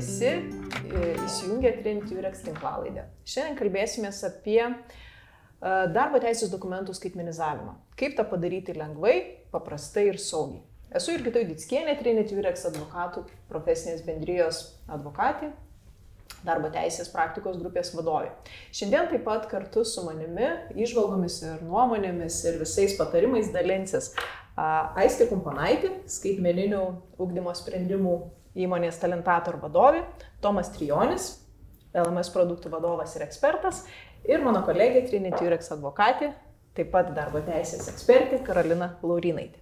visi e, įsijungę Trinity Urex tinklalaidę. Šiandien kalbėsime apie e, darbo teisės dokumentų skaitmenizavimą. Kaip tą padaryti lengvai, paprastai ir saugiai. Esu ir kitoj Ditskienė, Trinity Urex advokatų profesinės bendrijos advokatė, darbo teisės praktikos grupės vadovė. Šiandien taip pat kartu su manimi, išvalgomis ir nuomonėmis ir visais patarimais dalinsis Aistė Kumponaitė, skaitmeninių ugdymo sprendimų įmonės Talentator vadovė, Tomas Trijonis, LMS produktų vadovas ir ekspertas, ir mano kolegė Trinity Urex advokatė, taip pat darbo teisės ekspertė Karolina Laurinaitė.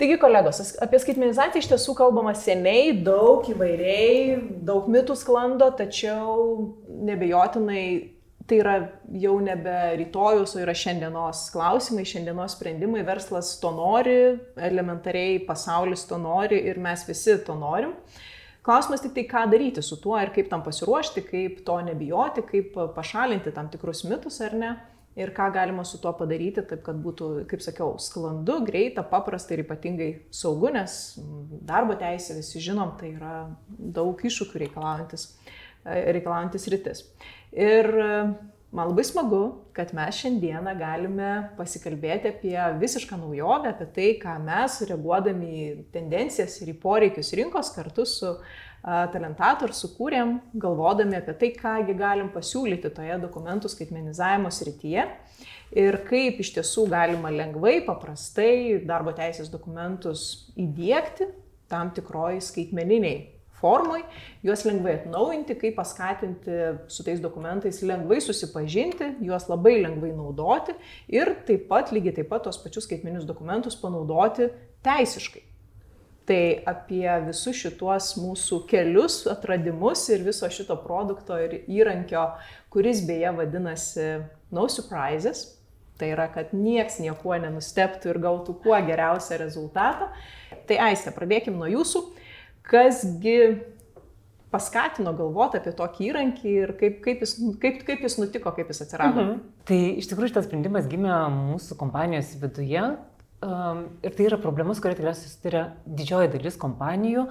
Taigi, kolegos, apie skaitmenizaciją iš tiesų kalbama seniai, daug įvairiai, daug mitų sklando, tačiau nebejotinai tai yra jau nebe rytojus, o yra šiandienos klausimai, šiandienos sprendimai, verslas to nori, elementariai pasaulis to nori ir mes visi to norim. Klausimas tik tai, ką daryti su tuo ir kaip tam pasiruošti, kaip to nebijoti, kaip pašalinti tam tikrus mitus ar ne. Ir ką galima su tuo padaryti, taip kad būtų, kaip sakiau, sklandu, greita, paprasta ir ypatingai saugu, nes darbo teisė, visi žinom, tai yra daug iššūkių reikalaujantis, reikalaujantis rytis. Ir e, man labai smagu, kad mes šiandieną galime pasikalbėti apie visišką naujovę, apie tai, ką mes reaguodami į tendencijas ir į poreikius rinkos kartu su Talentator sukūrėm, galvodami apie tai, kągi galim pasiūlyti toje dokumentų skaitmenizavimo srityje ir kaip iš tiesų galima lengvai, paprastai darbo teisės dokumentus įdėkti tam tikroj skaitmeniniai formoj, juos lengvai atnaujinti, kaip paskatinti su tais dokumentais lengvai susipažinti, juos labai lengvai naudoti ir taip pat lygiai taip pat tos pačius skaitmeninius dokumentus panaudoti teisiškai. Tai apie visus šituos mūsų kelius, atradimus ir viso šito produkto ir įrankio, kuris beje vadinasi No Surprises, tai yra, kad nieks niekuo nenusteptų ir gautų kuo geriausią rezultatą. Tai aistė, pradėkim nuo jūsų kasgi paskatino galvoti apie tokį įrankį ir kaip, kaip, jis, kaip, kaip jis nutiko, kaip jis atsirado? Mhm. Tai iš tikrųjų šitas sprendimas gimė mūsų kompanijos viduje um, ir tai yra problemas, kurie tikriausiai susiduria didžioji dalis kompanijų.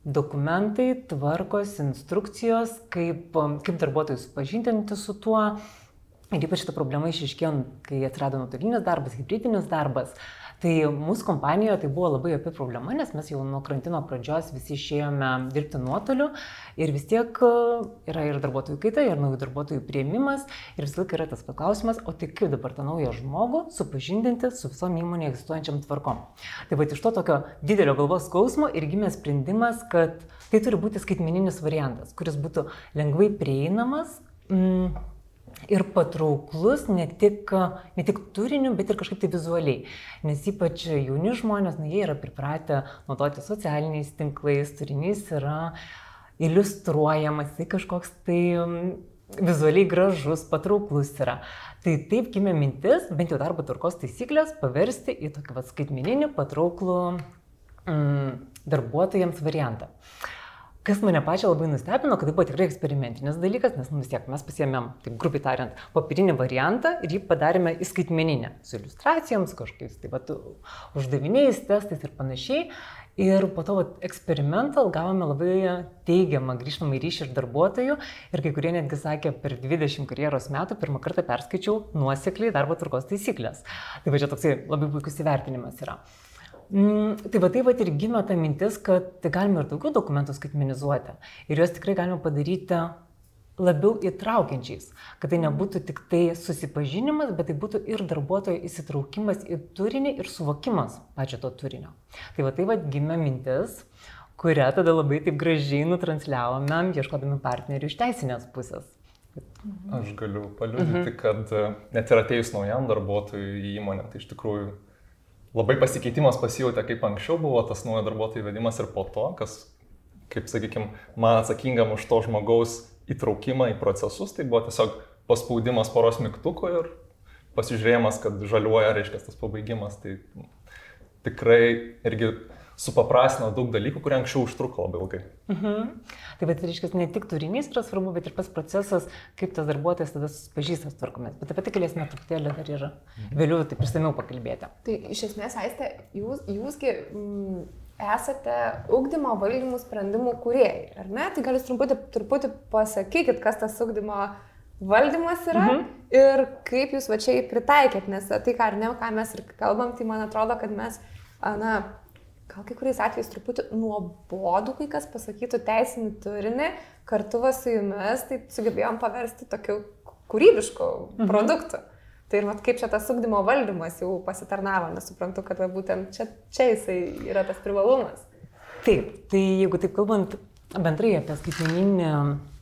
Dokumentai, tvarkos, instrukcijos, kaip, um, kaip darbuotojus pažintinti su tuo. Ir ypač šitą problemą išiškėjo, kai atsirado nuotolinis darbas, hybridinis darbas. Uh, Tai mūsų kompanijoje tai buvo labai opi problema, nes mes jau nuo karantino pradžios visi išėjome dirbti nuotoliu ir vis tiek e, yra ir darbuotojų kaita, ir naujų darbuotojų prieimimas ir vis laik yra tas klausimas, o tai kaip dabar tą naują žmogų supažindinti su visom įmonėje egzistuojančiam tvarkom. Tai va iš to tokio didelio galvos skausmo ir gimė sprendimas, kad tai turi būti skaitmeninis variantas, kuris būtų lengvai prieinamas. Mm, ir patrauklus ne tik, ne tik turiniu, bet ir kažkaip tai vizualiai. Nes ypač jauni žmonės, na, jie yra pripratę naudoti socialiniais tinklais, turinys yra iliustruojamas, tai kažkoks tai mm, vizualiai gražus, patrauklus yra. Tai taip gimė mintis, bent jau darbo tvarkos taisyklės, paversti į tokį va, skaitmeninį patrauklų mm, darbuotojams variantą. Uh, Kas mane pačią labai nustebino, kad tai buvo tikrai eksperimentinis dalykas, nes nu, vis tiek mes pasiėmėm, taip grubiai tariant, papirinį variantą ir jį padarėme į skaitmeninę, su iliustracijoms, kažkokiais, taip pat uždaviniais, testais ir panašiai. Ir po to vat, eksperimentą gavome labai teigiamą grįžtamą ryšį iš darbuotojų ir kai kurie netgi sakė, per 20 karjeros metų pirmą kartą perskaičiau nuosekliai darbo tvarkos taisyklės. Tai va čia toksai labai puikus įvertinimas yra. Mm, tai va tai va ir gimė ta mintis, kad tai galima ir daugiau dokumentų skaitmenizuoti. Ir juos tikrai galima padaryti labiau įtraukiančiais, kad tai nebūtų tik tai susipažinimas, bet tai būtų ir darbuotojo įsitraukimas į turinį ir suvokimas pačio to turinio. Tai va tai va gimė mintis, kurią tada labai taip gražiai nutransliavome, ieškodami partnerių iš teisinės pusės. Aš galiu paliūdyti, mhm. kad net ir atėjus naujam darbuotojui į įmonę, tai iš tikrųjų labai pasikeitimas pasijutė, kaip anksčiau buvo tas naujo darbuotojų vedimas ir po to, kas, kaip sakykime, man atsakingam už to žmogaus įtraukimą į procesus, tai buvo tiesiog paspaudimas poros mygtukų ir pasižiūrėjimas, kad žaliuoja, reiškia tas pabaigimas. Tai tikrai irgi supaprastino daug dalykų, kurie anksčiau užtruko labai ilgai. Mhm. Tai bet reiškia, ne tik turinys yra svarbu, bet ir pats procesas, kaip tas darbuotojas tada susipažįsta su tvarkomis. Bet apie tai galėsime truputėlį dar ir mhm. vėliau taip išsamiau pakalbėti. Tai iš esmės, Aiste, jūs, jūsgi... Mm, esate ugdymo valdymų sprendimų kuriejai, ar ne? Tai gal jūs truputį, truputį pasakykit, kas tas ugdymo valdymas yra mhm. ir kaip jūs va čia jį pritaikėt, nes tai, ką ar ne, ką mes ir kalbam, tai man atrodo, kad mes, na, gal kai kuriais atvejais truputį nuobodų, kai kas pasakytų teisinį turinį, kartu va su jumis, tai sugebėjom paversti tokiu kūrybišku mhm. produktu. Tai ir mat, kaip čia tas ugdymo valdymas jau pasitarnavo, nes suprantu, kad va, būtent čia, čia jisai yra tas privalumas. Taip, tai jeigu taip kalbant bendrai apie skaitmeninį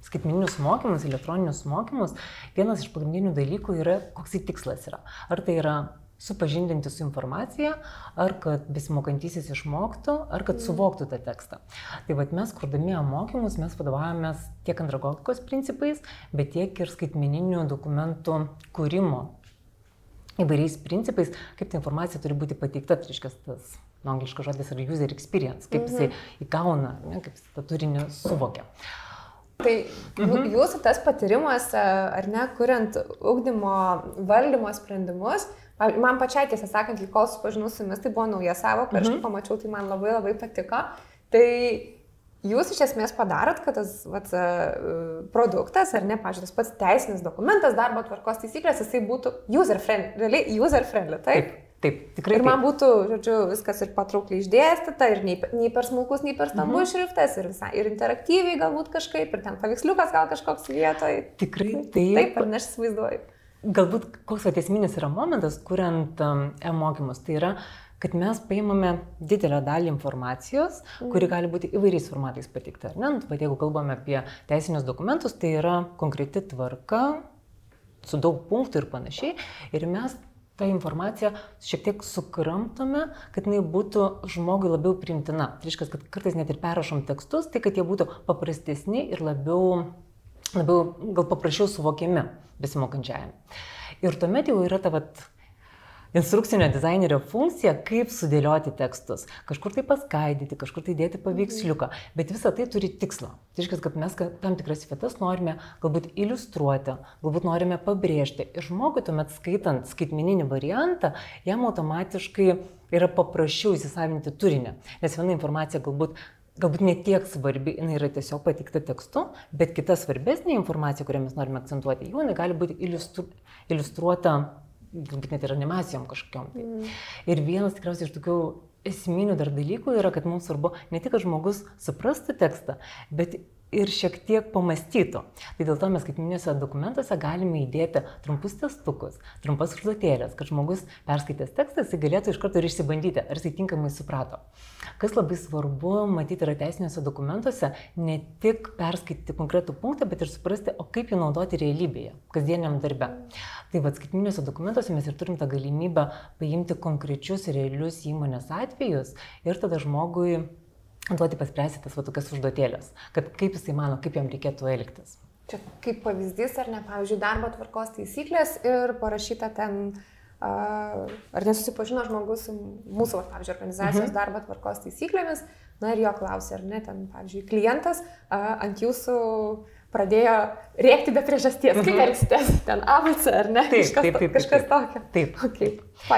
skaitmeninius mokymus, elektroninius mokymus, vienas iš pagrindinių dalykų yra, koks į tikslas yra. Ar tai yra supažindinti su informacija, ar kad besimokantysis išmoktų, ar kad suvoktų tą tekstą. Tai vad mes, kurdami mokymus, mes vadovavomės tiek andragogikos principais, bet tiek ir skaitmeninių dokumentų kūrimo įvairiais principais, kaip ta informacija turi būti pateikta, tai reiškia tas nu, angliškas žodis yra user experience, kaip mhm. jisai įgauna, ne, kaip jis tą turinį suvokia. Tai mhm. jūsų tas patyrimas, ar ne, kuriant ugdymo valdymo sprendimus, man pačiai tiesą sakant, kol supažinau su jumis, tai buvo nauja savo, kai aš mhm. pamačiau, tai man labai labai patiko. Tai Jūs iš esmės padarot, kad tas vat, produktas, ar ne, pažiūrėjau, tas pats teisinis dokumentas, darbo tvarkos taisyklės, jisai būtų user friendly, realiai user friendly, taip? Taip, taip tikrai. Ir man būtų, žodžiu, viskas ir patraukliai išdėstyta, ir nei, nei per smulkus, nei per stambus mhm. šriftas, ir, visai, ir interaktyviai galbūt kažkaip, ir ten paveiksliukas gal kažkoks vietoje. Tikrai taip. Taip, ar ne aš įsivaizduoju. Galbūt koks atesminis yra momentas, kuriant um, e-mokymus, tai yra kad mes paimame didelę dalį informacijos, kuri mhm. gali būti įvairiais formatais patikta. Ne? Nu, bet jeigu kalbame apie teisinius dokumentus, tai yra konkreti tvarka su daug punktų ir panašiai. Ir mes tą informaciją šiek tiek sukramtome, kad jinai būtų žmogui labiau primtina. Tai reiškia, kad kartais net ir perrašom tekstus, tai kad jie būtų paprastesni ir labiau, labiau gal paprasčiau suvokiami besimokančiajam. Ir tuomet jau yra ta vat, instrukcinio dizainerio funkcija, kaip sudėlioti tekstus. Kažkur tai paskaidyti, kažkur tai dėti paveiksliuką, bet visa tai turi tikslą. Tai reiškia, kad mes tam tikras vietas norime galbūt iliustruoti, galbūt norime pabrėžti. Ir žmogui tuomet skaitant skaitmeninį variantą, jam automatiškai yra paprasčiau įsisavinti turinį. Nes viena informacija galbūt galbūt ne tiek svarbi, jinai yra tiesiog patikta tekstu, bet kita svarbesnė informacija, kurią mes norime akcentuoti, jau jinai gali būti iliustru, iliustruota galbūt net ir animacijom kažkokiam. Tai. Mm. Ir vienas tikriausiai iš tokių esminių dar dalykų yra, kad mums svarbu ne tik, kad žmogus suprastų tekstą, bet ir šiek tiek pamastytų. Tai dėl to mes skaitminėse dokumentuose galime įdėti trumpus testukus, trumpas užduotėlės, kad žmogus perskaitęs tekstą jis galėtų iš karto ir išsibandyti, ar jisai tinkamai suprato. Kas labai svarbu matyti yra teisinėse dokumentuose, ne tik perskaityti konkretų punktą, bet ir suprasti, o kaip jį naudoti realybėje, kasdieniam darbe. Tai vad skaitminėse dokumentuose mes ir turim tą galimybę paimti konkrečius realius įmonės atvejus ir tada žmogui duoti paspręsti tas va tokias užduotėlės, kad kaip jisai mano, kaip jam reikėtų elgtis. Čia kaip pavyzdys, ar ne, pavyzdžiui, darbo tvarkos taisyklės ir parašyta ten, ar nesusipažino žmogus su mūsų, pavyzdžiui, organizacijos mhm. darbo tvarkos taisyklėmis, na ir jo klausė, ar ne, ten, pavyzdžiui, klientas ant jūsų uh, pradėjo rėkti be priežasties. Kaip mhm. elgsitės? Ten ABC ar ne? Taip, kažkas, taip, taip, kažkas taip, tokio. Taip. Okay.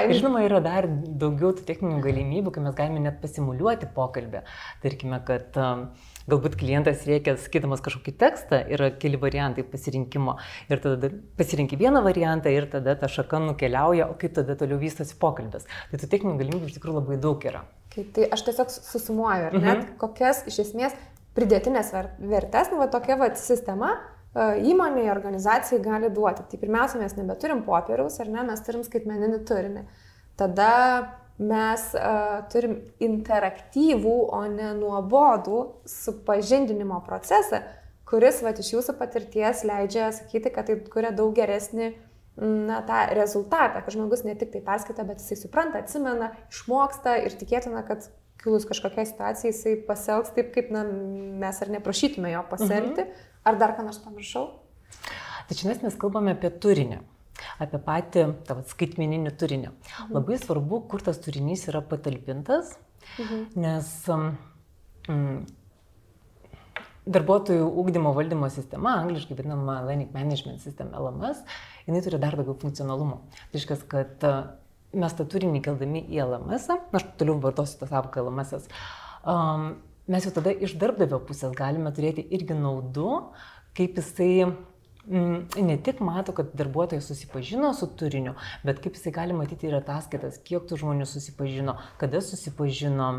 Ir žinoma, yra dar daugiau tų techninių galimybių, kai mes galime net pasimuliuoti pokalbį. Tarkime, kad um, galbūt klientas reikia, sakydamas kažkokį tekstą, yra keli variantai pasirinkimo. Ir tada pasirinki vieną variantą ir tada ta šaka nukeliauja, o kaip tada toliau vystosi pokalbis. Tai tų techninių galimybių iš tikrųjų labai daug yra. Kaip tai aš tiesiog susumuoju, ar net mhm. kokias iš esmės pridėtinės vertės, nu, va, tokia va, sistema e, įmonė, organizacijai gali duoti. Tai pirmiausia, mes nebeturim popieriaus, ar ne, mes turim skaitmeninį turinį. Tada mes uh, turim interaktyvų, o ne nuobodų supažindinimo procesą, kuris, va, iš jūsų patirties leidžia sakyti, kad tai kuria daug geresnį na, tą rezultatą, kad žmogus ne tik tai perskaita, bet jisai supranta, atsimena, išmoksta ir tikėtina, kad kilus kažkokiai situacijai, jisai pasielgs taip, kaip na, mes ar neprašytume jo pasielgti, mhm. ar dar ką nors pamiršau? Tai čia mes kalbame apie turinį, apie patį tavo skaitmeninį turinį. Mhm. Labai svarbu, kur tas turinys yra patalpintas, mhm. nes mm, darbuotojų ūkdymo valdymo sistema, angliškai vadinama Learning Management System LMS, jinai turi dar daugiau funkcionalumo. Tai reiškia, kad mes tą turinį keldami į LMS, aš toliau vartosiu tą savoką LMS, um, mes jau tada iš darbdavio pusės galime turėti irgi naudų, kaip jisai mm, ne tik mato, kad darbuotojas susipažino su turiniu, bet kaip jisai gali matyti ir ataskaitas, kiek tų žmonių susipažino, kada susipažino.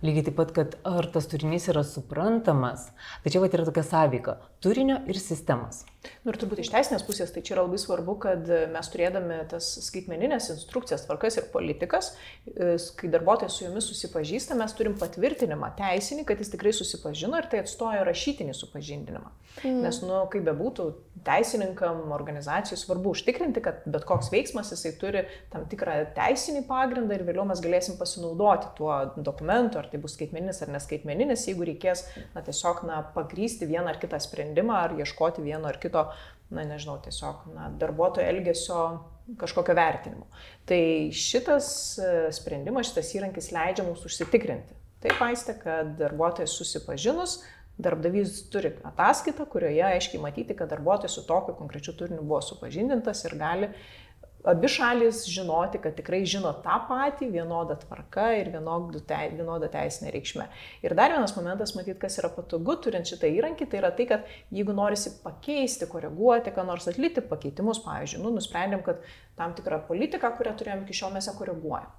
Lygiai taip pat, kad ar tas turinys yra suprantamas, tai čia va yra tokia sąveika - turinio ir sistemos. Nu, ir turbūt iš teisinės pusės tai čia yra labai svarbu, kad mes turėdami tas skaitmeninės instrukcijas, tvarkas ir politikas, e, kai darbuotojas su jomis susipažįsta, mes turim patvirtinimą teisinį, kad jis tikrai susipažino ir tai atstoja rašytinį supažindinimą. Mm. Nes, nu, kaip bebūtų, teisininkam, organizacijų svarbu užtikrinti, kad bet koks veiksmas jisai turi tam tikrą teisinį pagrindą ir vėliau mes galėsim pasinaudoti tuo dokumentu, ar tai bus skaitmeninis ar neskaitmeninis, jeigu reikės na, tiesiog na, pagrysti vieną ar kitą sprendimą ar ieškoti vieno ar kito, na nežinau, tiesiog na, darbuotojo elgesio kažkokio vertinimo. Tai šitas e, sprendimas, šitas įrankis leidžia mums užsitikrinti. Taip aistė, kad darbuotojas susipažinus, darbdavys turi ataskaitą, kurioje aiškiai matyti, kad darbuotojas su tokiu konkrečiu turiniu buvo supažindintas ir gali abi šalis žinoti, kad tikrai žino tą patį, vienodą tvarką ir vienodą teisinę reikšmę. Ir dar vienas momentas, matyt, kas yra patogu turint šitą įrankį, tai yra tai, kad jeigu norisi pakeisti, koreguoti, ką nors atlikti pakeitimus, pavyzdžiui, nu, nusprendėm, kad tam tikrą politiką, kurią turėjom iki šiol, mes ją koreguojam.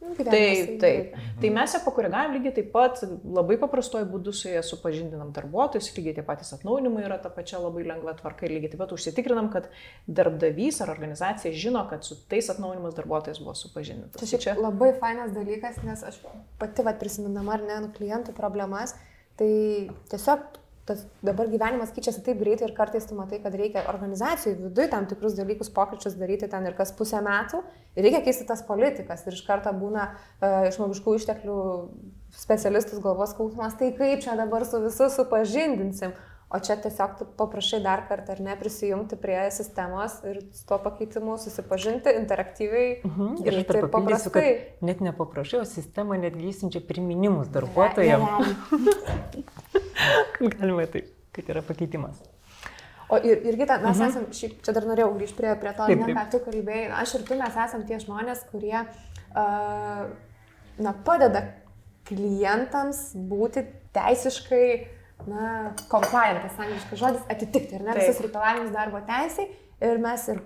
Nu, taip, taip. Tai mes ją pakoregavim lygiai taip pat, labai paprastuoju būdu su jie supažindinam darbuotojus, lygiai taip patys atnaujinimai yra ta pačia labai lengva tvarka ir lygiai taip pat užsitikrinam, kad darbdavys ar organizacija žino, kad su tais atnaujinimas darbuotojas buvo supažindintas. Tai čia labai fainas dalykas, nes aš pati vad prisiminama ar ne nu klientų problemas, tai tiesiog tas dabar gyvenimas keičiasi taip greitai ir kartais tu matai, kad reikia organizacijų viduje tam tikrus dalykus, pokyčius daryti ten ir kas pusę metų. Ir reikia keisti tas politikas ir iš karto būna uh, žmogiškų išteklių specialistus galvos skausmas, tai kaip čia dabar su visu supažindinsim. O čia tiesiog paprašai dar kartą ar ne prisijungti prie sistemos ir su tuo pakeitimu susipažinti interaktyviai. Mhm. Ir aš dar papildysiu, kad net nepaprašai, o sistema netgi įsinčia priminimus darbuotojams. Galima taip, kad yra pakeitimas. O ir, ir kita, mes mhm. esame, šiaip čia dar norėjau grįžti prie, prie to, taip, ne, ką tu kalbėjai, aš ir tu mes esame tie žmonės, kurie uh, na, padeda klientams būti teisiškai na, compliantas, angliškas žodis, atitikti ir ne visus reikalavimus darbo teisai. Ir mes ir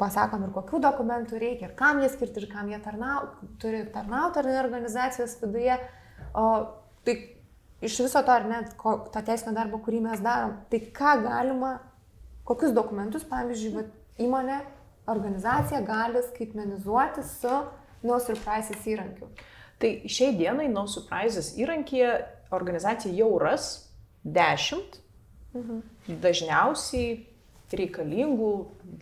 pasakom, ir kokių dokumentų reikia, ir kam jie skirti, ir kam jie tarnau, turi tarnauti ar ne organizacijos viduje. O tai iš viso to, ar net to teisinio darbo, kurį mes darom, tai ką galima, kokius dokumentus, pavyzdžiui, va, įmonė, organizacija gali skaitmenizuoti su No Surprises įrankiu. Tai šiai dienai No Surprises įrankyje organizacija jau ras dešimt mhm. dažniausiai reikalingų,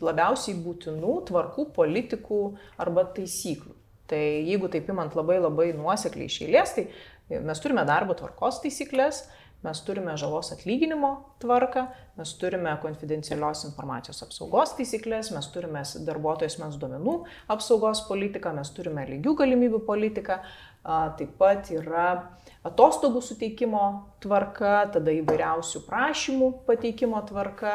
labiausiai būtinų tvarkų, politikų arba taisyklių. Tai jeigu taip imant labai labai nuosekliai iš eilės, tai mes turime darbo tvarkos taisyklės, mes turime žalos atlyginimo tvarką, mes turime konfidencialios informacijos apsaugos taisyklės, mes turime darbuotojų asmens duomenų apsaugos politiką, mes turime lygių galimybių politiką, taip pat yra atostogų suteikimo tvarka, tada įvairiausių prašymų pateikimo tvarka,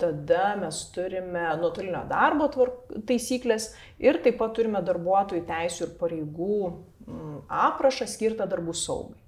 tada mes turime nuotolinio darbo tvark, taisyklės ir taip pat turime darbuotojų teisų ir pareigų mm, aprašą skirtą darbų saugai.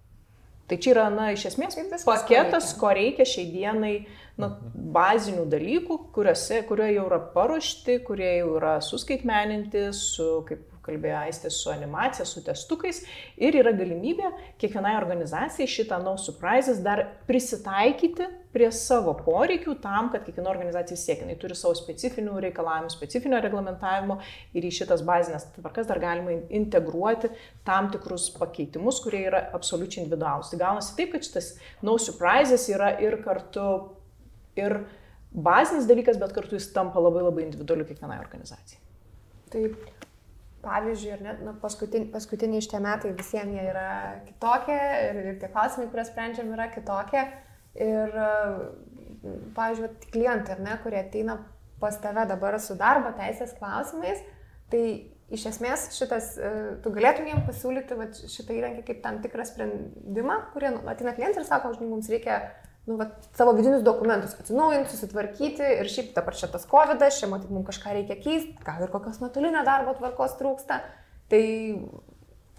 Tai čia yra, na, iš esmės paketas, ko reikia šiai dienai, na, bazinių dalykų, kuriuose, kurie jau yra paruošti, kurie jau yra suskaitmeninti, su, kaip kalbėjo Aistė, su animacija, su testukais ir yra galimybė kiekvienai organizacijai šitą No Surprises dar prisitaikyti prie savo poreikių tam, kad kiekviena organizacija siekia. Jis turi savo specifinių reikalavimų, specifinio reglamentavimo ir į šitas bazinės tvarkas dar galima integruoti tam tikrus pakeitimus, kurie yra absoliučiai individualūs. Tai gaunasi taip, kad šitas No Surprises yra ir kartu ir bazinis dalykas, bet kartu jis tampa labai labai individualiu kiekvienai organizacijai. Taip, pavyzdžiui, ar net nu, paskutin, paskutiniai šitie metai visiems jie yra kitokie ir, ir tie klausimai, kuriuos sprendžiam, yra kitokie. Ir, pavyzdžiui, klientai, ar ne, kurie ateina pas tave dabar su darbo teisės klausimais, tai iš esmės šitas, tu galėtum jiems pasiūlyti va, šitą įrankį kaip tam tikrą sprendimą, kurie nu, ateina klientai ir sako, žinai, mums reikia nu, va, savo vidinius dokumentus atsinaujinti, susitvarkyti ir šiaip dabar čia tas COVID, čia matyt mums kažką reikia keisti, gal ir kokios nuotolinio darbo tvarkos trūksta. Tai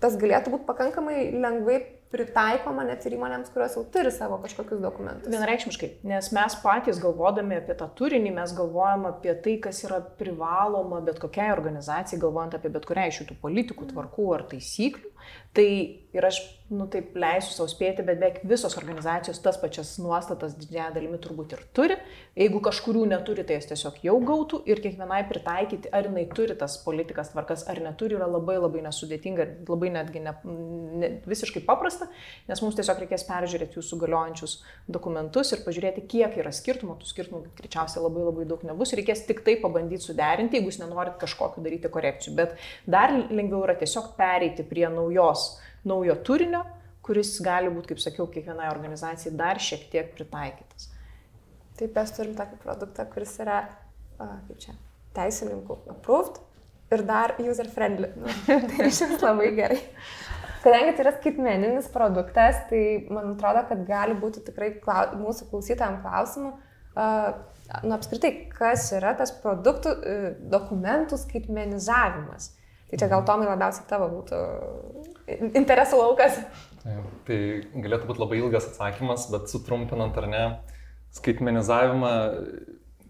tas galėtų būti pakankamai lengvai pritaikoma net ir įmonėms, kurios jau turi savo kažkokius dokumentus. Vienareikšmiškai, nes mes patys galvodami apie tą turinį, mes galvojam apie tai, kas yra privaloma bet kokiai organizacijai, galvojant apie bet kurią iš šitų politikų, tvarkų ar taisyklių. Tai ir aš, nu taip, leisiu savo spėti, bet beveik visos organizacijos tas pačias nuostatas didžiąją dalimi turbūt ir turi. Jeigu kažkurių neturi, tai jas tiesiog jau gautų ir kiekvienai pritaikyti, ar jinai turi tas politikas tvarkas ar neturi, yra labai labai nesudėtinga ir labai netgi ne, ne, visiškai paprasta, nes mums tiesiog reikės peržiūrėti jūsų galiojančius dokumentus ir pažiūrėti, kiek yra skirtumų. Tų skirtumų greičiausiai labai labai daug nebus. Reikės tik tai pabandyti suderinti, jeigu jūs nenorit kažkokiu daryti korekcijų. Bet dar lengviau yra tiesiog pereiti prie naujos naujo turinio, kuris gali būti, kaip sakiau, kiekvienai organizacijai dar šiek tiek pritaikytas. Taip, mes turim tokį produktą, kuris yra, kaip čia, teisininkų approved ir dar user friendly. Nu, tai iš vis labai gerai. Kadangi tai yra skaitmeninis produktas, tai man atrodo, kad gali būti tikrai klau, mūsų klausytojams klausimų, uh, nu apskritai, kas yra tas produktų, uh, dokumentų skaitmenizavimas. Tai čia gal Tomai labiausiai tavo būtų interesų laukas. Tai galėtų būti labai ilgas atsakymas, bet sutrumpinant ar ne, skaitmenizavimą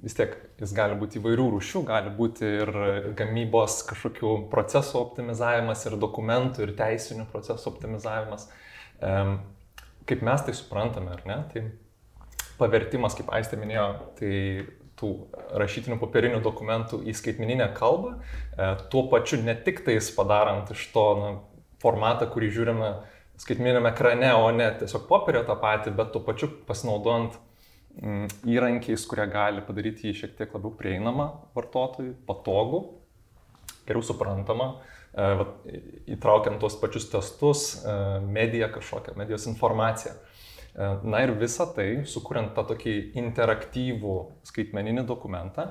vis tiek jis gali būti įvairių rūšių, gali būti ir gamybos kažkokių procesų optimizavimas, ir dokumentų, ir teisinių procesų optimizavimas. Kaip mes tai suprantame, ar ne? Tai pavertimas, kaip Aistė minėjo, tai tų rašytinių popierinių dokumentų į skaitmininę kalbą, e, tuo pačiu ne tik tais padarant iš to na, formatą, kurį žiūrime skaitminėme ekrane, o ne tiesiog popierio tą patį, bet tuo pačiu pasinaudojant mm, įrankiais, kurie gali padaryti jį šiek tiek labiau prieinamą vartotojui, patogų, geriau suprantamą, e, įtraukiant tuos pačius testus, e, mediją kažkokią, medijos informaciją. E, na ir visą tai, sukuriant tą tokį interaktyvų skaitmeninį dokumentą,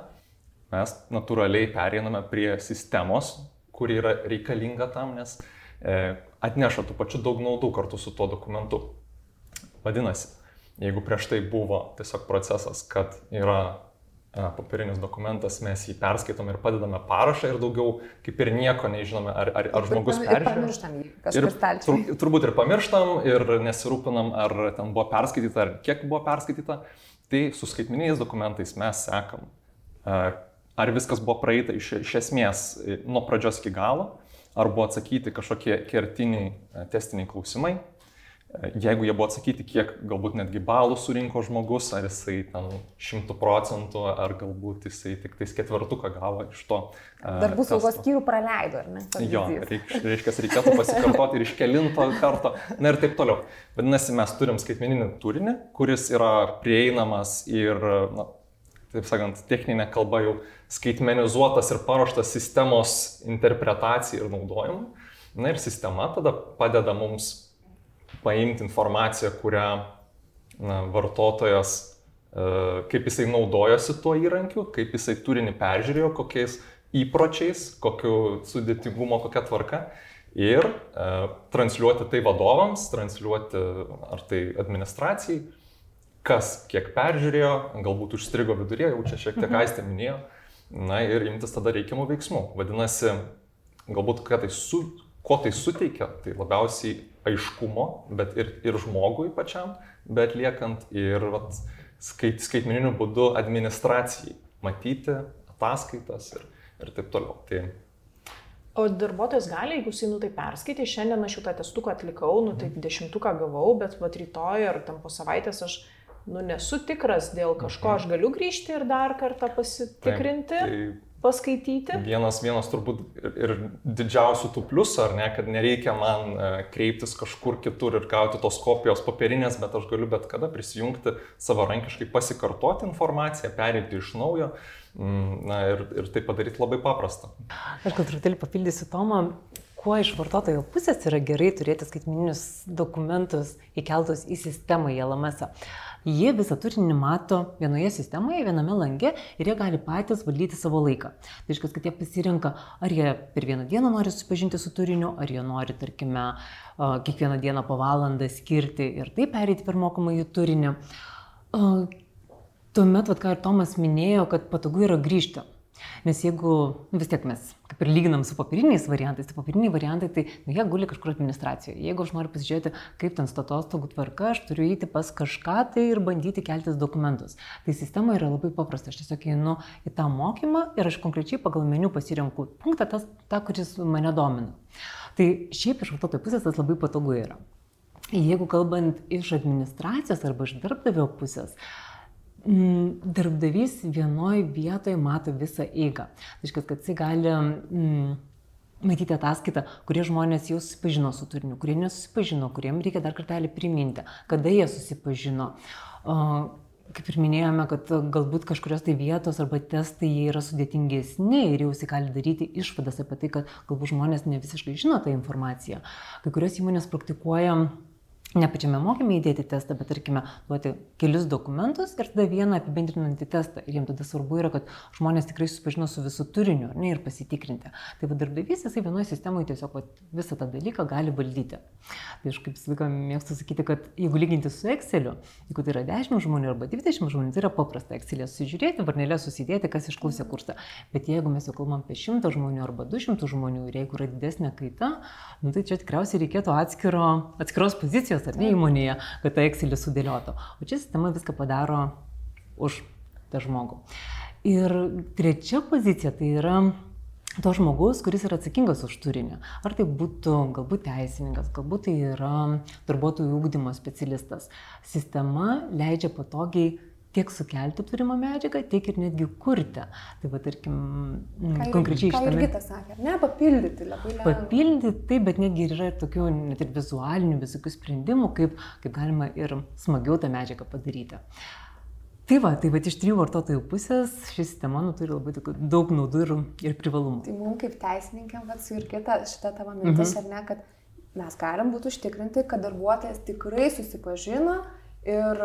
mes natūraliai pereiname prie sistemos, kuri yra reikalinga tam, nes e, atneša tų pačių daug naudų kartu su tuo dokumentu. Vadinasi, jeigu prieš tai buvo tiesiog procesas, kad yra popierinis dokumentas, mes jį perskaitom ir padedame parašą ir daugiau kaip ir nieko nežinome, ar, ar, ar žmogus peržiūrė. Ir pamirštam jį. Tur, turbūt ir pamirštam ir nesirūpinam, ar ten buvo perskaityta, ar kiek buvo perskaityta. Tai su skaitminiais dokumentais mes sekam, ar viskas buvo praeita iš, iš esmės nuo pradžios iki galo, ar buvo atsakyti kažkokie kertiniai testiniai klausimai, jeigu jie buvo atsakyti, kiek galbūt netgi balų surinko žmogus, ar jisai ten šimtų procentų, ar galbūt jisai tik tais ketvirtuką gavo iš to. Darbų saugos skyrių praleido, ar ne? Jo, reik, reiškia, reikėtų pasikartoti ir iš kelinto karto, na ir taip toliau. Vadinasi, mes turim skaitmeninį turinį, kuris yra prieinamas ir, na, taip sakant, techninė kalba jau skaitmenizuotas ir paruoštas sistemos interpretacijai ir naudojimui. Na ir sistema tada padeda mums paimti informaciją, kurią na, vartotojas, e, kaip jisai naudojosi tuo įrankiu, kaip jisai turinį peržiūrėjo, kokiais įpročiais, kokiu sudėtingumo, kokia tvarka. Ir e, transliuoti tai vadovams, transliuoti ar tai administracijai, kas kiek peržiūrėjo, galbūt užstrigo vidurėje, jau čia šiek tiek mhm. aistė minėjo, na ir imtis tada reikiamų veiksmų. Vadinasi, galbūt ką tai su, ko tai suteikia, tai labiausiai aiškumo, bet ir, ir žmogui pačiam, bet liekant ir vat, skait, skaitmeniniu būdu administracijai, matyti ataskaitas ir, ir taip toliau. Tai, O darbuotojas gali, jeigu jisai, nu tai perskaitė, šiandien aš jau tą testuką atlikau, nu tai dešimtuką gavau, bet va rytoj ar tam po savaitės aš, nu nesu tikras dėl kažko, mhm. aš galiu grįžti ir dar kartą pasitikrinti. Taip, tai paskaityti. Vienas, vienas turbūt ir, ir didžiausių tų pliusų, ar ne, kad nereikia man e, kreiptis kažkur kitur ir gauti tos kopijos popierinės, bet aš galiu bet kada prisijungti savarankiškai, pasikartoti informaciją, perėti iš naujo. Mm, na ir, ir tai padaryti labai paprasta. Aš gal truputėlį papildysiu Tomą, kuo iš vartotojo pusės yra gerai turėti skaitmininius dokumentus įkeltus į sistemą, į LMS. -ą. Jie visą turinį mato vienoje sistemoje, viename lange ir jie gali patys valdyti savo laiką. Tai reiškia, kad jie pasirinka, ar jie per vieną dieną nori susipažinti su turiniu, ar jie nori, tarkime, kiekvieną dieną po valandą skirti ir taip pereiti per mokomąjį turinį. Tuomet, vat, ką ir Tomas minėjo, kad patogu yra grįžti. Nes jeigu nu, vis tiek mes kaip ir lyginam su papiriniais variantais, tai papiriniai variantai, tai nu, jie guli kažkur administracijoje. Jeigu aš noriu pasižiūrėti, kaip ten statostogų tvarka, aš turiu įti pas kažką tai ir bandyti keltis dokumentus. Tai sistema yra labai paprasta. Aš tiesiog einu į tą mokymą ir aš konkrečiai pagal meniu pasirenku punktą, tas, tą, kuris mane domina. Tai šiaip iš vartotojo pusės tas labai patogu yra. Jeigu kalbant iš administracijos arba iš darbdavio pusės, Mm, darbdavys vienoje vietoje mato visą eigą. Tai reiškia, kad jisai gali mm, matyti ataskaitą, kurie žmonės jau susipažino su turiniu, kurie nesusipažino, kuriem reikia dar kartelį priminti, kada jie susipažino. O, kaip ir minėjome, kad galbūt kažkurios tai vietos arba testai yra sudėtingesni ir jau jis gali daryti išvadas apie tai, kad galbūt žmonės ne visiškai žino tą informaciją. Kai kurios įmonės praktikuoja ne pačiame mokyme įdėti testą, bet tarkime duoti kelius dokumentus ir tada vieną apibendrinantį testą. Ir jiems tada svarbu yra, kad žmonės tikrai susipažino su visų turiniu ne, ir pasitikrinti. Tai va darbdavys jisai vienoje sistemoje tiesiog va, visą tą dalyką gali valdyti. Tai aš kaip visą laiką mėgstu sakyti, kad jeigu lyginti su Exceliu, jeigu tai yra 10 žmonių arba 20 žmonių, tai yra paprasta Excelė sužiūrėti, varnelė susidėti, kas išklausė kursą. Bet jeigu mes jau kalbam apie 100 žmonių arba 200 žmonių ir jeigu yra didesnė kaita, nu, tai čia tikriausiai reikėtų atskiro, atskiros pozicijos pozicijos ar ne įmonėje, kad tą Excelį sudėliotų. O čia sistema viską padaro už tą žmogų. Ir trečia pozicija tai yra to žmogus, kuris yra atsakingas už turinį. Ar tai būtų galbūt teisininkas, galbūt tai yra darbuotojų ūkdymo specialistas. Sistema leidžia patogiai tiek sukelti turimą medžiagą, tiek ir netgi kurti. Tai va, tarkim, ką, konkrečiai iš to. Irgi tas sakė, ne, papildyti labai lengva. Papildyti, taip, bet netgi yra ir tokių net ir vizualinių visokių sprendimų, kaip, kaip galima ir smagiau tą medžiagą padaryti. Tai va, tai va iš trijų vartotojų pusės ši sistema nu, turi labai daug naudų ir, ir privalumų. Tai mums kaip teisininkėm, va, su ir kita šita tavo mintis, mhm. ar ne, kad mes galim būti užtikrinti, kad darbuotojas tikrai susipažino ir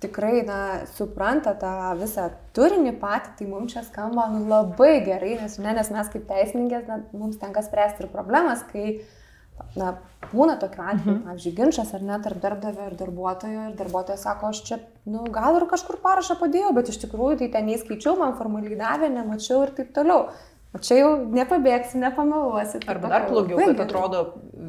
tikrai, na, supranta tą visą turinį patį, tai mums čia skamba nu, labai gerai, nes, ne, nes mes kaip teisininkės, na, mums tenka spręsti ir problemas, kai, na, būna tokiu atveju, mhm. pavyzdžiui, ginčas ar net tarp darbdavio ir darbuotojo ir darbuotojas sako, aš čia, nu, gal ir kažkur parašą padėjau, bet iš tikrųjų tai ten neįskaičiau, man formaliai davė, nemačiau ir taip toliau. O čia jau nepabėgsi, nepameluosi. Arba dar blogiau, kad atrodo,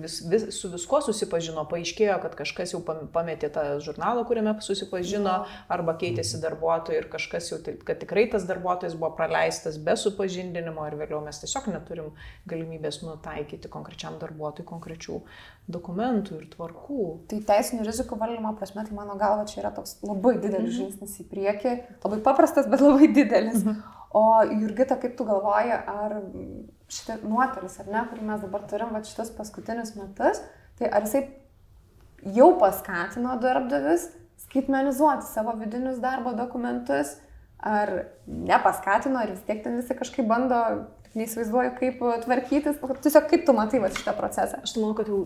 vis, vis, su viskuo susipažino, paaiškėjo, kad kažkas jau pametė tą žurnalą, kuriame susipažino, arba keitėsi darbuotojai ir kažkas jau, kad tikrai tas darbuotojas buvo praleistas be supažindinimo ir vėliau mes tiesiog neturim galimybės nutaikyti konkrečiam darbuotojui konkrečių dokumentų ir tvarkų. Tai teisinių rizikų valdymo prasme, tai mano galva čia yra toks labai didelis mhm. žingsnis į priekį, labai paprastas, bet labai didelis. O Jurgita, kaip tu galvoji, ar šitą nuotolis, ar ne, kurį mes dabar turim, va šitas paskutinius metus, tai ar jisai jau paskatino darbdavis skaitmenizuoti savo vidinius darbo dokumentus, ar nepaskatino, ar vis tiek ten visi kažkaip bando neįsivaizduoju, kaip tvarkytis. Tiesiog kaip tu matai va, šitą procesą? Aš manau, kad jau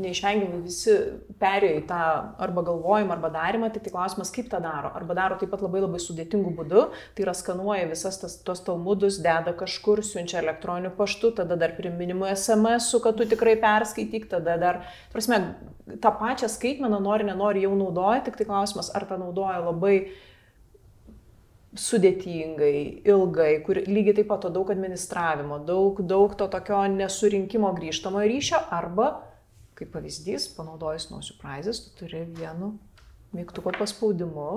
neišvengiamai visi perėjo į tą arba galvojimą, arba darimą, tik tai klausimas, kaip tą daro. Arba daro taip pat labai labai sudėtingų būdų, tai yra skanuoja visas tas, tos talmudus, deda kažkur, siunčia elektroniniu paštu, tada dar priminimu SMS, kad tu tikrai perskaityk, tada dar, prasme, tą pačią skaitmeną nori, nenori jau naudoja, tik tai klausimas, ar tą naudoja labai sudėtingai, ilgai, kur lygiai taip pat to daug administravimo, daug, daug to tokio nesurinkimo grįžtamo ryšio, arba, kaip pavyzdys, panaudojus no surprises, tu turi vienu mygtuko paspaudimu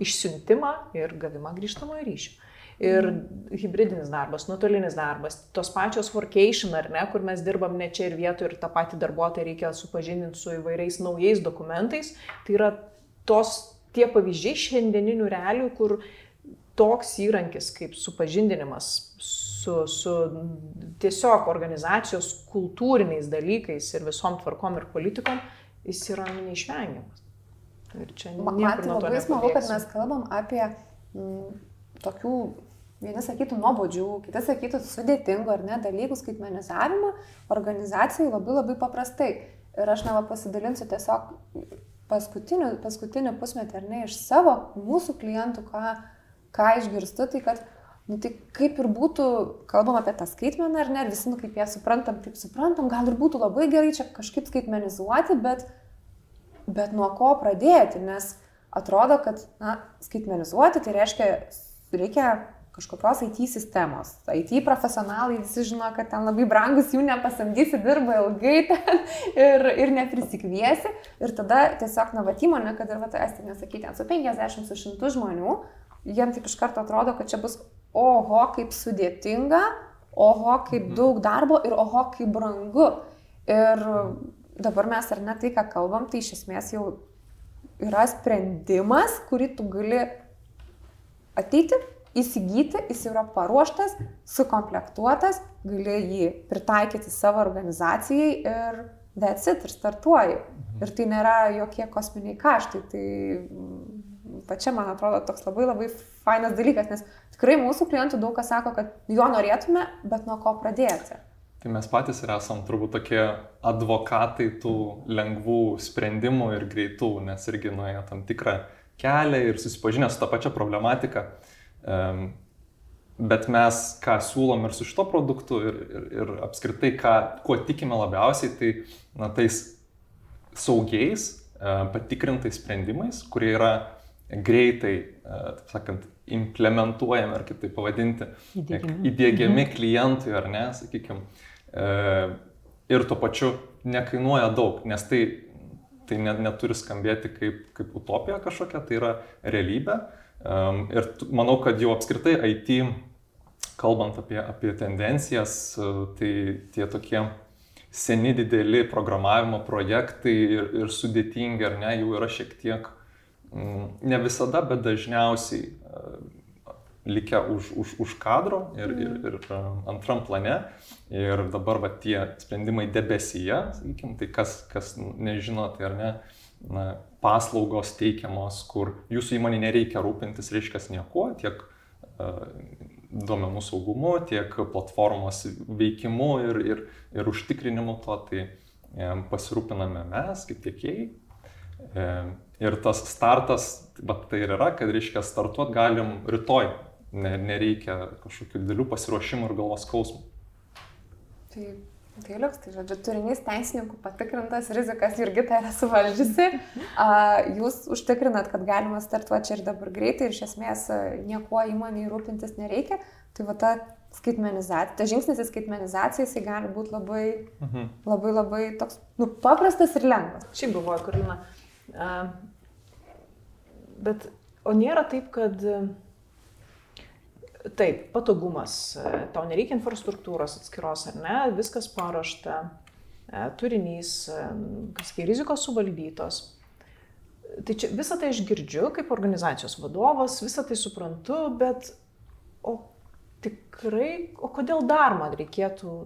išsiuntimą ir gavimą grįžtamo ryšio. Ir hybridinis darbas, nuotolinis darbas, tos pačios workation ar ne, kur mes dirbam ne čia ir vietoje ir tą patį darbuotoją reikia supažindinti su įvairiais naujais dokumentais, tai yra tos tie pavyzdžiai šiandieninių realių, kur toks įrankis kaip supažindinimas su, su tiesiog organizacijos kultūriniais dalykais ir visom tvarkom ir politikom, jis yra neišvengiamas. Ir čia man labai smagu, kad mes kalbam apie m, mm, tokių, vieni sakytų, nuobodžių, kiti sakytų sudėtingų ar ne dalykų skaitmenizavimą organizacijai labai labai paprastai. Ir aš neva pasidalinsiu tiesiog paskutinį, paskutinį pusmetį ar ne iš savo, mūsų klientų, ką ką išgirstu, tai kad, nu, tai kaip ir būtų, kalbam apie tą skaitmeną ar ne, visi, nu, kaip jie suprantam, taip suprantam, gal ir būtų labai gerai čia kažkaip skaitmenizuoti, bet, bet nuo ko pradėti, nes atrodo, kad, na, skaitmenizuoti tai reiškia, reikia kažkokios IT sistemos. IT profesionalai visi žino, kad ten labai brangus jų nepasamdysi, dirba ilgai ten ir, ir neprisikviesi. Ir tada tiesiog, na, va, įmonė, kad ir va, tai esti nesakyti, su 50, su 100 žmonių, jiems taip iš karto atrodo, kad čia bus oho, kaip sudėtinga, oho, kaip mhm. daug darbo ir oho, kaip brangu. Ir dabar mes ar ne tai, ką kalbam, tai iš esmės jau yra sprendimas, kurį tu gali ateiti, įsigyti, jis yra paruoštas, sukomplektuotas, gali jį pritaikyti savo organizacijai ir that's it, ir startuoji. Mhm. Ir tai nėra jokie kosminiai kaštai. Tai mm, pačia, man atrodo, toks labai labai fainas dalykas, nes tikrai mūsų klientų daug kas sako, kad jo norėtume, bet nuo ko pradėti. Tai mes patys ir esam turbūt tokie advokatai tų lengvų sprendimų ir greitų, nes irgi nuėjo tam tikrą kelią ir susipažinę su tą pačią problematiką. Bet mes ką siūlom ir su šito produktu ir, ir, ir apskritai, ką, kuo tikime labiausiai, tai na, tais saugiais, e, patikrintais sprendimais, kurie yra greitai, e, taip sakant, implementuojami, ar kaip tai pavadinti, įdėgiami, įdėgiami mhm. klientui, ar ne, sakykime E, ir tuo pačiu nekainuoja daug, nes tai, tai net, neturi skambėti kaip, kaip utopija kažkokia, tai yra realybė. Ir manau, kad jau apskritai IT, kalbant apie, apie tendencijas, e, tai tie tokie seni dideli programavimo projektai ir, ir sudėtingi ar ne, jau yra šiek tiek, ne visada, bet dažniausiai e, likę už, už, už kadro ir, ir, mhm. ir e, antram plane. Ir dabar va, tie sprendimai debesyje, sakykim, tai kas, kas nežino, tai ar ne, na, paslaugos teikiamos, kur jūsų įmonė nereikia rūpintis, reiškia, niekuo, tiek uh, duomenų saugumu, tiek platformos veikimu ir, ir, ir užtikrinimu to, tai e, pasirūpiname mes kaip tiekėjai. Ir tas startas, bet tai ir yra, kad reiškia, startuot galim rytoj, ne, nereikia kažkokių didelių pasiruošimų ir galvos skausmų. Tai, tai liuks, tai žodžiu, turinys teisininkų patikrintas, rizikas Jurgita yra suvaldžiusi. A, jūs užtikrinat, kad galima startuoti čia ir dabar greitai ir iš esmės niekuo įmoniai rūpintis nereikia. Tai va ta skaitmenizacija, ta žingsnis į skaitmenizaciją, jisai gali būti labai, mhm. labai, labai toks, nu, paprastas ir lengvas. Šiaip buvo, Karina. Bet, o nėra taip, kad Taip, patogumas, tau nereikia infrastruktūros atskiros ar ne, viskas paruošta, e, turinys, e, kažkokie rizikos suvaldytos. Tai čia visą tai aš girdžiu kaip organizacijos vadovas, visą tai suprantu, bet o tikrai, o kodėl dar man reikėtų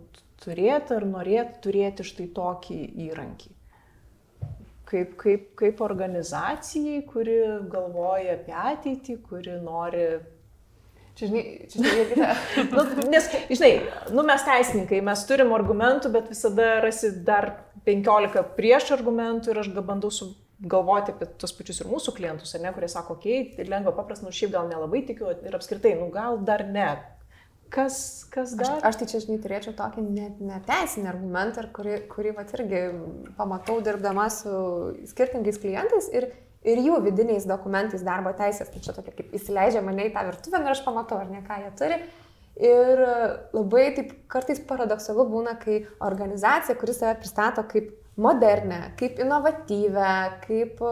turėti ar norėti turėti štai tokį įrankį? Kaip, kaip, kaip organizacijai, kuri galvoja apie ateitį, kuri nori Čia, žinai, čia, žinai, nu, nes, žinai, nu, mes teisininkai, mes turim argumentų, bet visada rasi dar 15 prieš argumentų ir aš bandau galvoti apie tos pačius ir mūsų klientus, ne, kurie sako, okei, okay, tai lengva, paprasta, nu šiaip gal nelabai tikiu ir apskritai, nu gal dar ne. Kas, kas dar? Aš, aš tai čia, žinai, turėčiau tokį neteisinį net argumentą, kurį, kurį vat irgi pamatau dirbdama su skirtingais klientais ir ir jų vidiniais dokumentais darbo teisės. Tai čia tokia kaip įsileidžia mane į tą virtuvę ir aš pamatau, ar ne ką jie turi. Ir labai taip kartais paradoksalu būna, kai organizacija, kuris save pristato kaip modernę, kaip inovatyvę, kaip,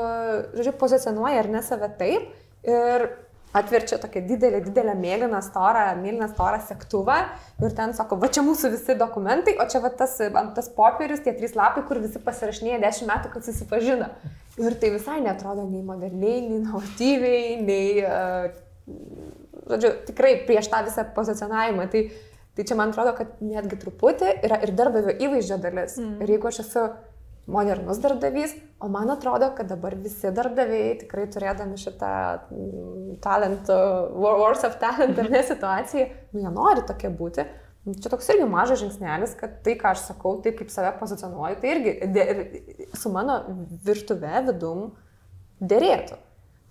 žodžiu, pozicionuoja ar ne save taip. Ir atverčia tokią didelę, didelę mėlyną storą, mėlyną storą sektuvą ir ten sako, va čia mūsų visi dokumentai, o čia va tas, tas popierius, tie trys lapai, kur visi pasirašinėja dešimt metų, kad susipažino. Ir tai visai netrodo nei moderniai, nei inovatyviai, nei, uh, žodžiu, tikrai prieš tą visą pozicionavimą. Tai, tai čia man atrodo, kad netgi truputį yra ir darbdavio įvaizdžio dalis. Mm. Ir jeigu aš esu modernus darbdavys, o man atrodo, kad dabar visi darbdaviai tikrai turėdami šitą mm, talent, wars of talent ar ne situaciją, nu jie nori tokie būti. Čia toks irgi mažas žingsnelis, kad tai, ką aš sakau, taip kaip save pozicionuoju, tai irgi su mano virtuve vidum dėrėtų.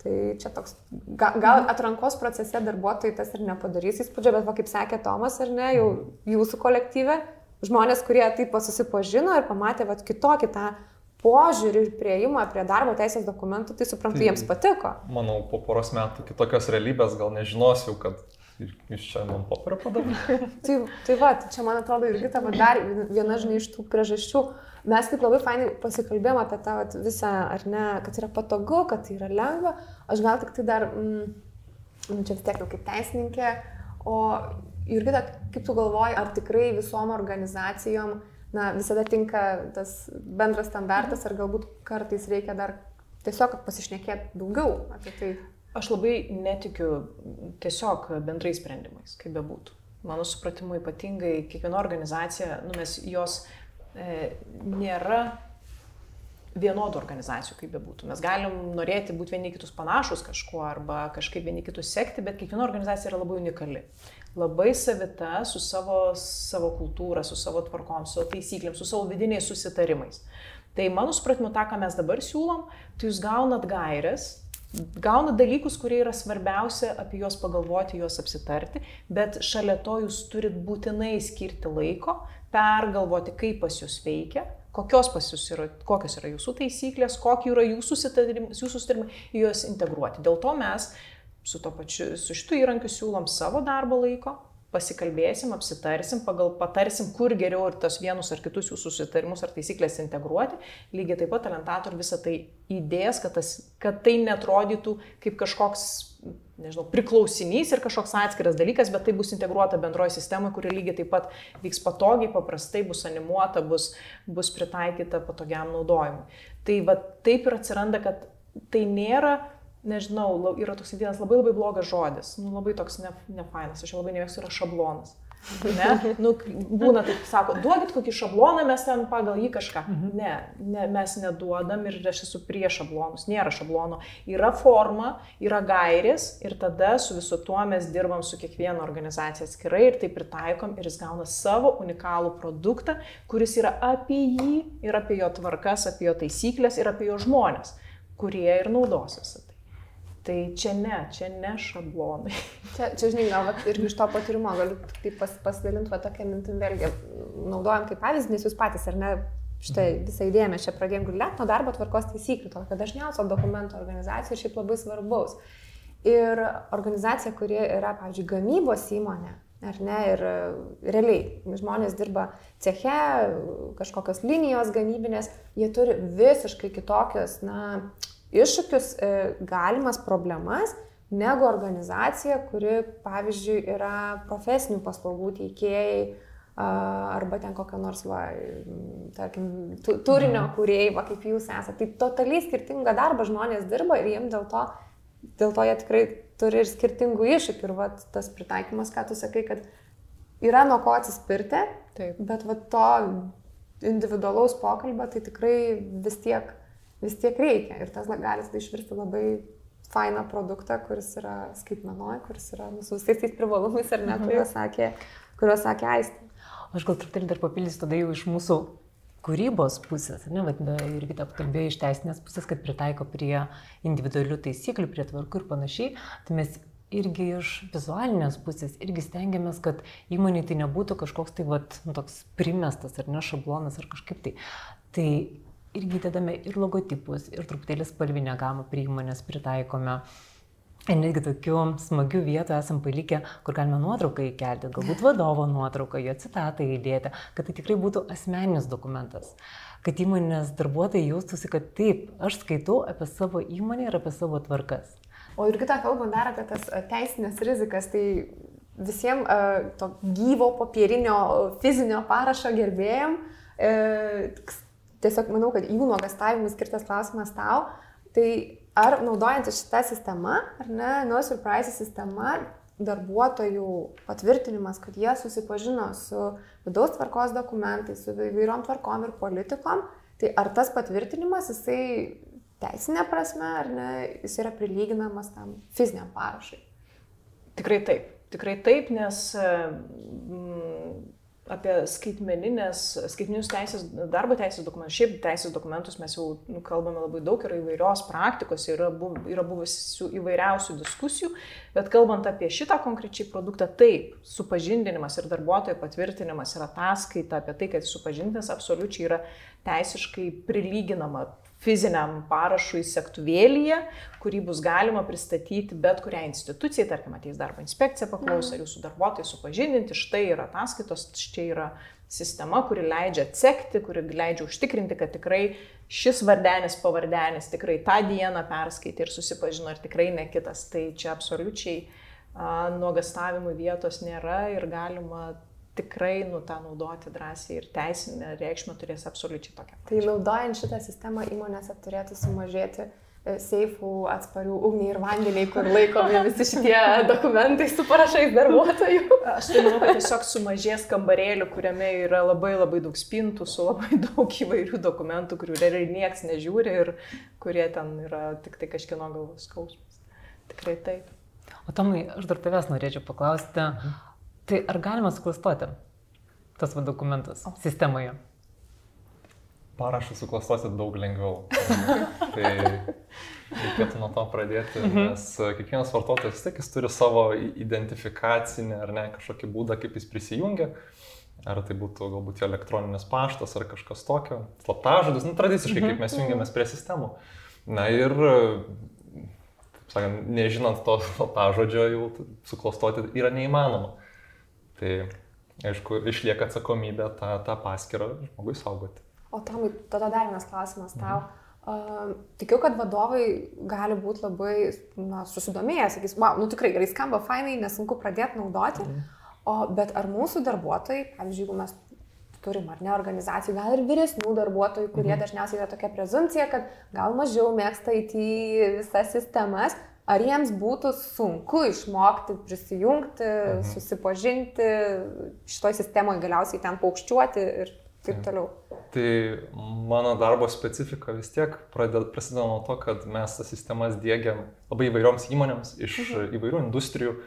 Tai čia toks, gal, gal atrankos procese darbuotojai tas ir nepadarys įspūdžio, bet va, kaip sakė Tomas, ar ne, jau jūsų kolektyve, žmonės, kurie taip susipažino ir pamatė vat, kitokį tą požiūrį ir prieimą prie darbo teisės dokumentų, tai suprantu, tai, jiems patiko. Manau, po poros metų kitokios realybės gal nežinosiu, kad iš čia man popierio padavė. tai, tai va, tai čia man atrodo irgi tavo dar viena, žinai, iš tų priežasčių. Mes taip labai fainai pasikalbėjom apie tą vat, visą, ar ne, kad yra patogu, kad tai yra lengva. Aš gal tik tai dar, mm, nu, čia vis tiek jau kaip teisininkė, o Jurgita, kaip tu galvoji, ar tikrai visom organizacijom na, visada tinka tas bendras standartas, ar galbūt kartais reikia dar tiesiog pasišnekėti daugiau apie tai? Aš labai netikiu tiesiog bendrais sprendimais, kaip bebūtų. Mano supratimu ypatingai kiekviena organizacija, nu, mes jos e, nėra vienodų organizacijų, kaip bebūtų. Mes galim norėti būti vieni kitus panašus kažkuo arba kažkaip vieni kitus sekti, bet kiekviena organizacija yra labai unikali. Labai savita su savo, savo kultūra, su savo tvarkom, su savo taisyklėm, su savo vidiniais susitarimais. Tai mano supratimu, tą, ką mes dabar siūlom, tai jūs gaunat gairias, gaunat dalykus, kurie yra svarbiausia, apie juos pagalvoti, juos apsitarti, bet šalia to jūs turit būtinai skirti laiko, pergalvoti, kaip pas jūs veikia, kokios pas jūs yra, kokios yra jūsų taisyklės, kokie yra jūsų susitarimai, juos integruoti. Dėl to mes su, pačiu, su šitu įrankiu siūlom savo darbo laiko, pasikalbėsim, apsitarsim, pagal patarsim, kur geriau ir tos vienus ar kitus jūsų susitarimus ar taisyklės integruoti. Lygiai taip pat talentator visą tai įdės, kad, tas, kad tai netrodytų kaip kažkoks, nežinau, priklausinys ir kažkoks atskiras dalykas, bet tai bus integruota bendroji sistema, kuri lygiai taip pat vyks patogiai, paprastai bus animuota, bus, bus pritaikyta patogiam naudojimui. Tai va taip ir atsiranda, kad tai nėra nežinau, yra toks vienas labai labai blogas žodis, nu, labai toks ne, nefainas, aš labai nemėgstu, yra šablonas. Ne? Nu, būna taip, sako, duokit kokį šabloną, mes ten pagal jį kažką. Mhm. Ne, ne, mes neduodam ir aš esu prie šablonus, nėra šablono. Yra forma, yra gairės ir tada su visu tuo mes dirbam su kiekviena organizacija atskirai ir tai pritaikom ir jis gauna savo unikalų produktą, kuris yra apie jį ir apie jo tvarkas, apie jo taisyklės ir apie jo žmonės, kurie ir naudosis. Tai čia ne, čia ne šablonai. Čia, čia žinai, gal vat, irgi iš to patyrimo galiu taip pas, pasidalinti va tokią mintim vėlgi. Naudojam kaip pavyzdį, nes jūs patys, ar ne, štai mhm. visą idėją mes čia pradėjom gulėti nuo darbo tvarkos taisyklių, to, kad dažniausio dokumento organizacija šiaip labai svarbus. Ir organizacija, kuri yra, pavyzdžiui, gamybos įmonė, ar ne, ir realiai žmonės dirba ceche, kažkokios linijos gamybinės, jie turi visiškai kitokios, na, iššūkius, e, galimas problemas, negu organizacija, kuri, pavyzdžiui, yra profesinių paslaugų teikėjai arba ten kokia nors, va, tarkim, turinio mhm. kūrėjai, va, kaip jūs esate. Tai totaliai skirtingą darbą žmonės dirba ir jiems dėl to, dėl to jie tikrai turi ir skirtingų iššūkių. Ir va, tas pritaikymas, ką tu sakai, kad yra nuo ko atsispirti, Taip. bet va, to individualaus pokalbio tai tikrai vis tiek vis tiek reikia. Ir tas gali tada išvirsti labai fainą produktą, kuris yra skaitmenoj, kuris yra nu, su visais tais privalumais, ar ne, mhm. kuriuos sakė, kuriuos sakė Aistė. Aš gal truputėlį dar papildysiu tada jau iš mūsų kūrybos pusės, ne, bet irgi tą kalbėjau iš teisinės pusės, kad pritaiko prie individualių taisyklių, prie tvarkų ir panašiai. Tai mes irgi iš vizualinės pusės irgi stengiamės, kad įmonė tai nebūtų kažkoks tai, vat, nu, toks primestas ar ne šablonas ar kažkaip tai. Tai irgi dedame ir logotipus, ir truputėlį spalvinę gamą prie įmonės pritaikome. Ir netgi tokių smagių vietų esam palikę, kur galime nuotrauką įkelti, galbūt vadovo nuotrauką, jo citatą įdėti, kad tai tikrai būtų asmeninis dokumentas. Kad įmonės darbuotojai jaustųsi, kad taip, aš skaitau apie savo įmonę ir apie savo tvarkas. O ir kitą kalbant dar apie tas teisinės rizikas, tai visiems to gyvo popierinio fizinio parašo gerbėjim uh, tiesiog manau, kad jų nuogastavimui skirtas klausimas tau, tai ar naudojantis šitą sistemą, ar ne, no surprise sistema, darbuotojų patvirtinimas, kad jie susipažino su vidaus tvarkos dokumentais, su įvairiom tvarkom ir politikom, tai ar tas patvirtinimas, jisai teisinė prasme, ar ne, jis yra prilyginamas tam fiziniam parašai? Tikrai taip. Tikrai taip, nes mm, apie skaitmeninės, skaitmeninius teisės, darbo teisės dokumentus, šiaip teisės dokumentus mes jau nu, kalbame labai daug, yra įvairios praktikos, yra, buv, yra buvusių įvairiausių diskusijų, bet kalbant apie šitą konkrečiai produktą, taip, supažindinimas ir darbuotojo patvirtinimas ir ataskaita apie tai, kad supažindinimas absoliučiai yra teisiškai prilyginama fiziniam parašui sektuvėlyje, kurį bus galima pristatyti bet kuriai institucijai, tarkim, ateis darbo inspekcija paklaus, ar jūsų darbuotojai supažindinti, štai yra ataskaitos, štai yra sistema, kuri leidžia atsekti, kuri leidžia užtikrinti, kad tikrai šis vardenis, pavardenis tikrai tą dieną perskaitė ir susipažino, ar tikrai ne kitas. Tai čia absoliučiai nuogastavimų vietos nėra ir galima tikrai nu, tą naudoti drąsiai ir teisinę reikšmę turės absoliučiai tokią. Tai naudojant šitą sistemą įmonėse turėtų sumažėti e, seifų atsparių ugniai ir vandeniai, kur laikomi visi šitie dokumentai su parašais darbuotojų. Aš tai manau, kad tiesiog sumažės kambarėlių, kuriame yra labai labai daug spintų, su labai daug įvairių dokumentų, kurių realiai niekas nežiūri ir kurie ten yra tik tai kažkieno galvos skausmas. Tikrai taip. O Tomai, aš dar tavęs norėčiau paklausti. Mhm Tai ar galima suklastoti tas va, dokumentas o. sistemoje? Parašą suklastoti daug lengviau. tai reikėtų nuo to pradėti, mhm. nes kiekvienas vartotojas vis tiek jis turi savo identifikacinį ar ne kažkokį būdą, kaip jis prisijungia. Ar tai būtų galbūt jo elektroninis paštas ar kažkas tokio, slaptažodis, nu, tradiciškai, kaip mes mhm. jungiamės prie sistemų. Na ir, taip sakant, nežinant to slaptažodžio, jau suklastoti yra neįmanoma. Tai aišku, išlieka atsakomybė tą, tą paskirą žmogui saugoti. O tam, tada dar vienas klausimas tau. Mhm. Uh, tikiu, kad vadovai gali būti labai na, susidomėję, sakys, wow, nu tikrai gerai skamba, fainai, nesunku pradėti naudoti. Mhm. O, bet ar mūsų darbuotojai, pavyzdžiui, jeigu mes turim ar ne organizacijų, gal ir vyresnių darbuotojų, kurie mhm. dažniausiai yra tokia prezumcija, kad gal mažiau mėgsta į visas sistemas, ar jiems būtų sunku išmokti, prisijungti, mhm. susipažinti šitoje sistemoje, galiausiai ten paukščiuoti ir taip toliau. Tai mano darbo specifika vis tiek prasideda nuo to, kad mes tas sistemas dėgiam labai įvairioms įmonėms iš mhm. įvairių industrijų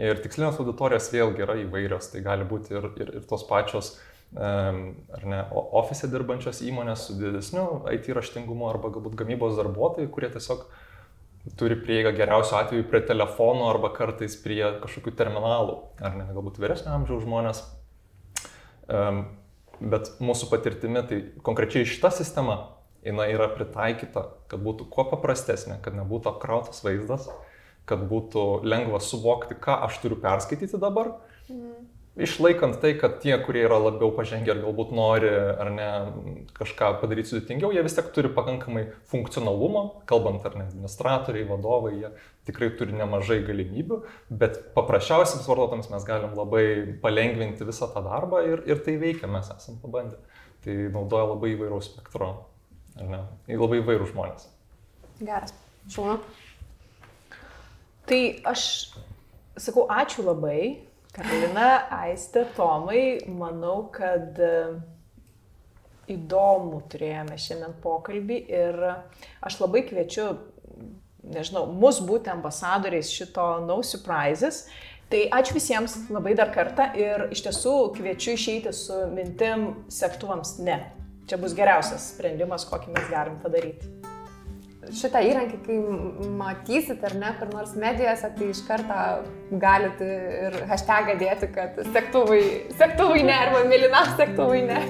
ir tikslinės auditorijos vėlgi yra įvairios, tai gali būti ir, ir, ir tos pačios ar ne, ofise dirbančios įmonės su didesniu IT raštingumu arba galbūt gamybos darbuotojai, kurie tiesiog uh, turi prieigą geriausiu atveju prie telefonų arba kartais prie kažkokių terminalų, ar ne, galbūt vyresnio amžiaus žmonės. Um, bet mūsų patirtimi, tai konkrečiai šita sistema, jinai yra pritaikyta, kad būtų kuo paprastesnė, kad nebūtų apkrautas vaizdas, kad būtų lengva suvokti, ką aš turiu perskaityti dabar. Mm išlaikant tai, kad tie, kurie yra labiau pažengę ir galbūt nori ar ne kažką padaryti sudėtingiau, jie vis tiek turi pakankamai funkcionalumo, kalbant ar ne administratoriai, vadovai, jie tikrai turi nemažai galimybių, bet paprasčiausiams vartotojams mes galim labai palengvinti visą tą darbą ir, ir tai veikia, mes esam pabandę. Tai naudoja labai įvairaus spektro, ar ne, labai įvairių žmonės. Geras. Šaunu. Tai aš sakau ačiū labai Karolina, Aistė, Tomai, manau, kad e, įdomų turėjome šiandien pokalbį ir aš labai kviečiu, nežinau, mus būti ambasadoriais šito No Surprises. Tai ačiū visiems labai dar kartą ir iš tiesų kviečiu išeiti su mintim sektuvams ne. Čia bus geriausias sprendimas, kokį mes galim padaryti šitą įrankį, kai matysit ar ne, kur nors medijose, tai iš karto galite ir hashtagą dėti, kad sektuvai, sektuvai ne, arba mėlyna sektuvai ne.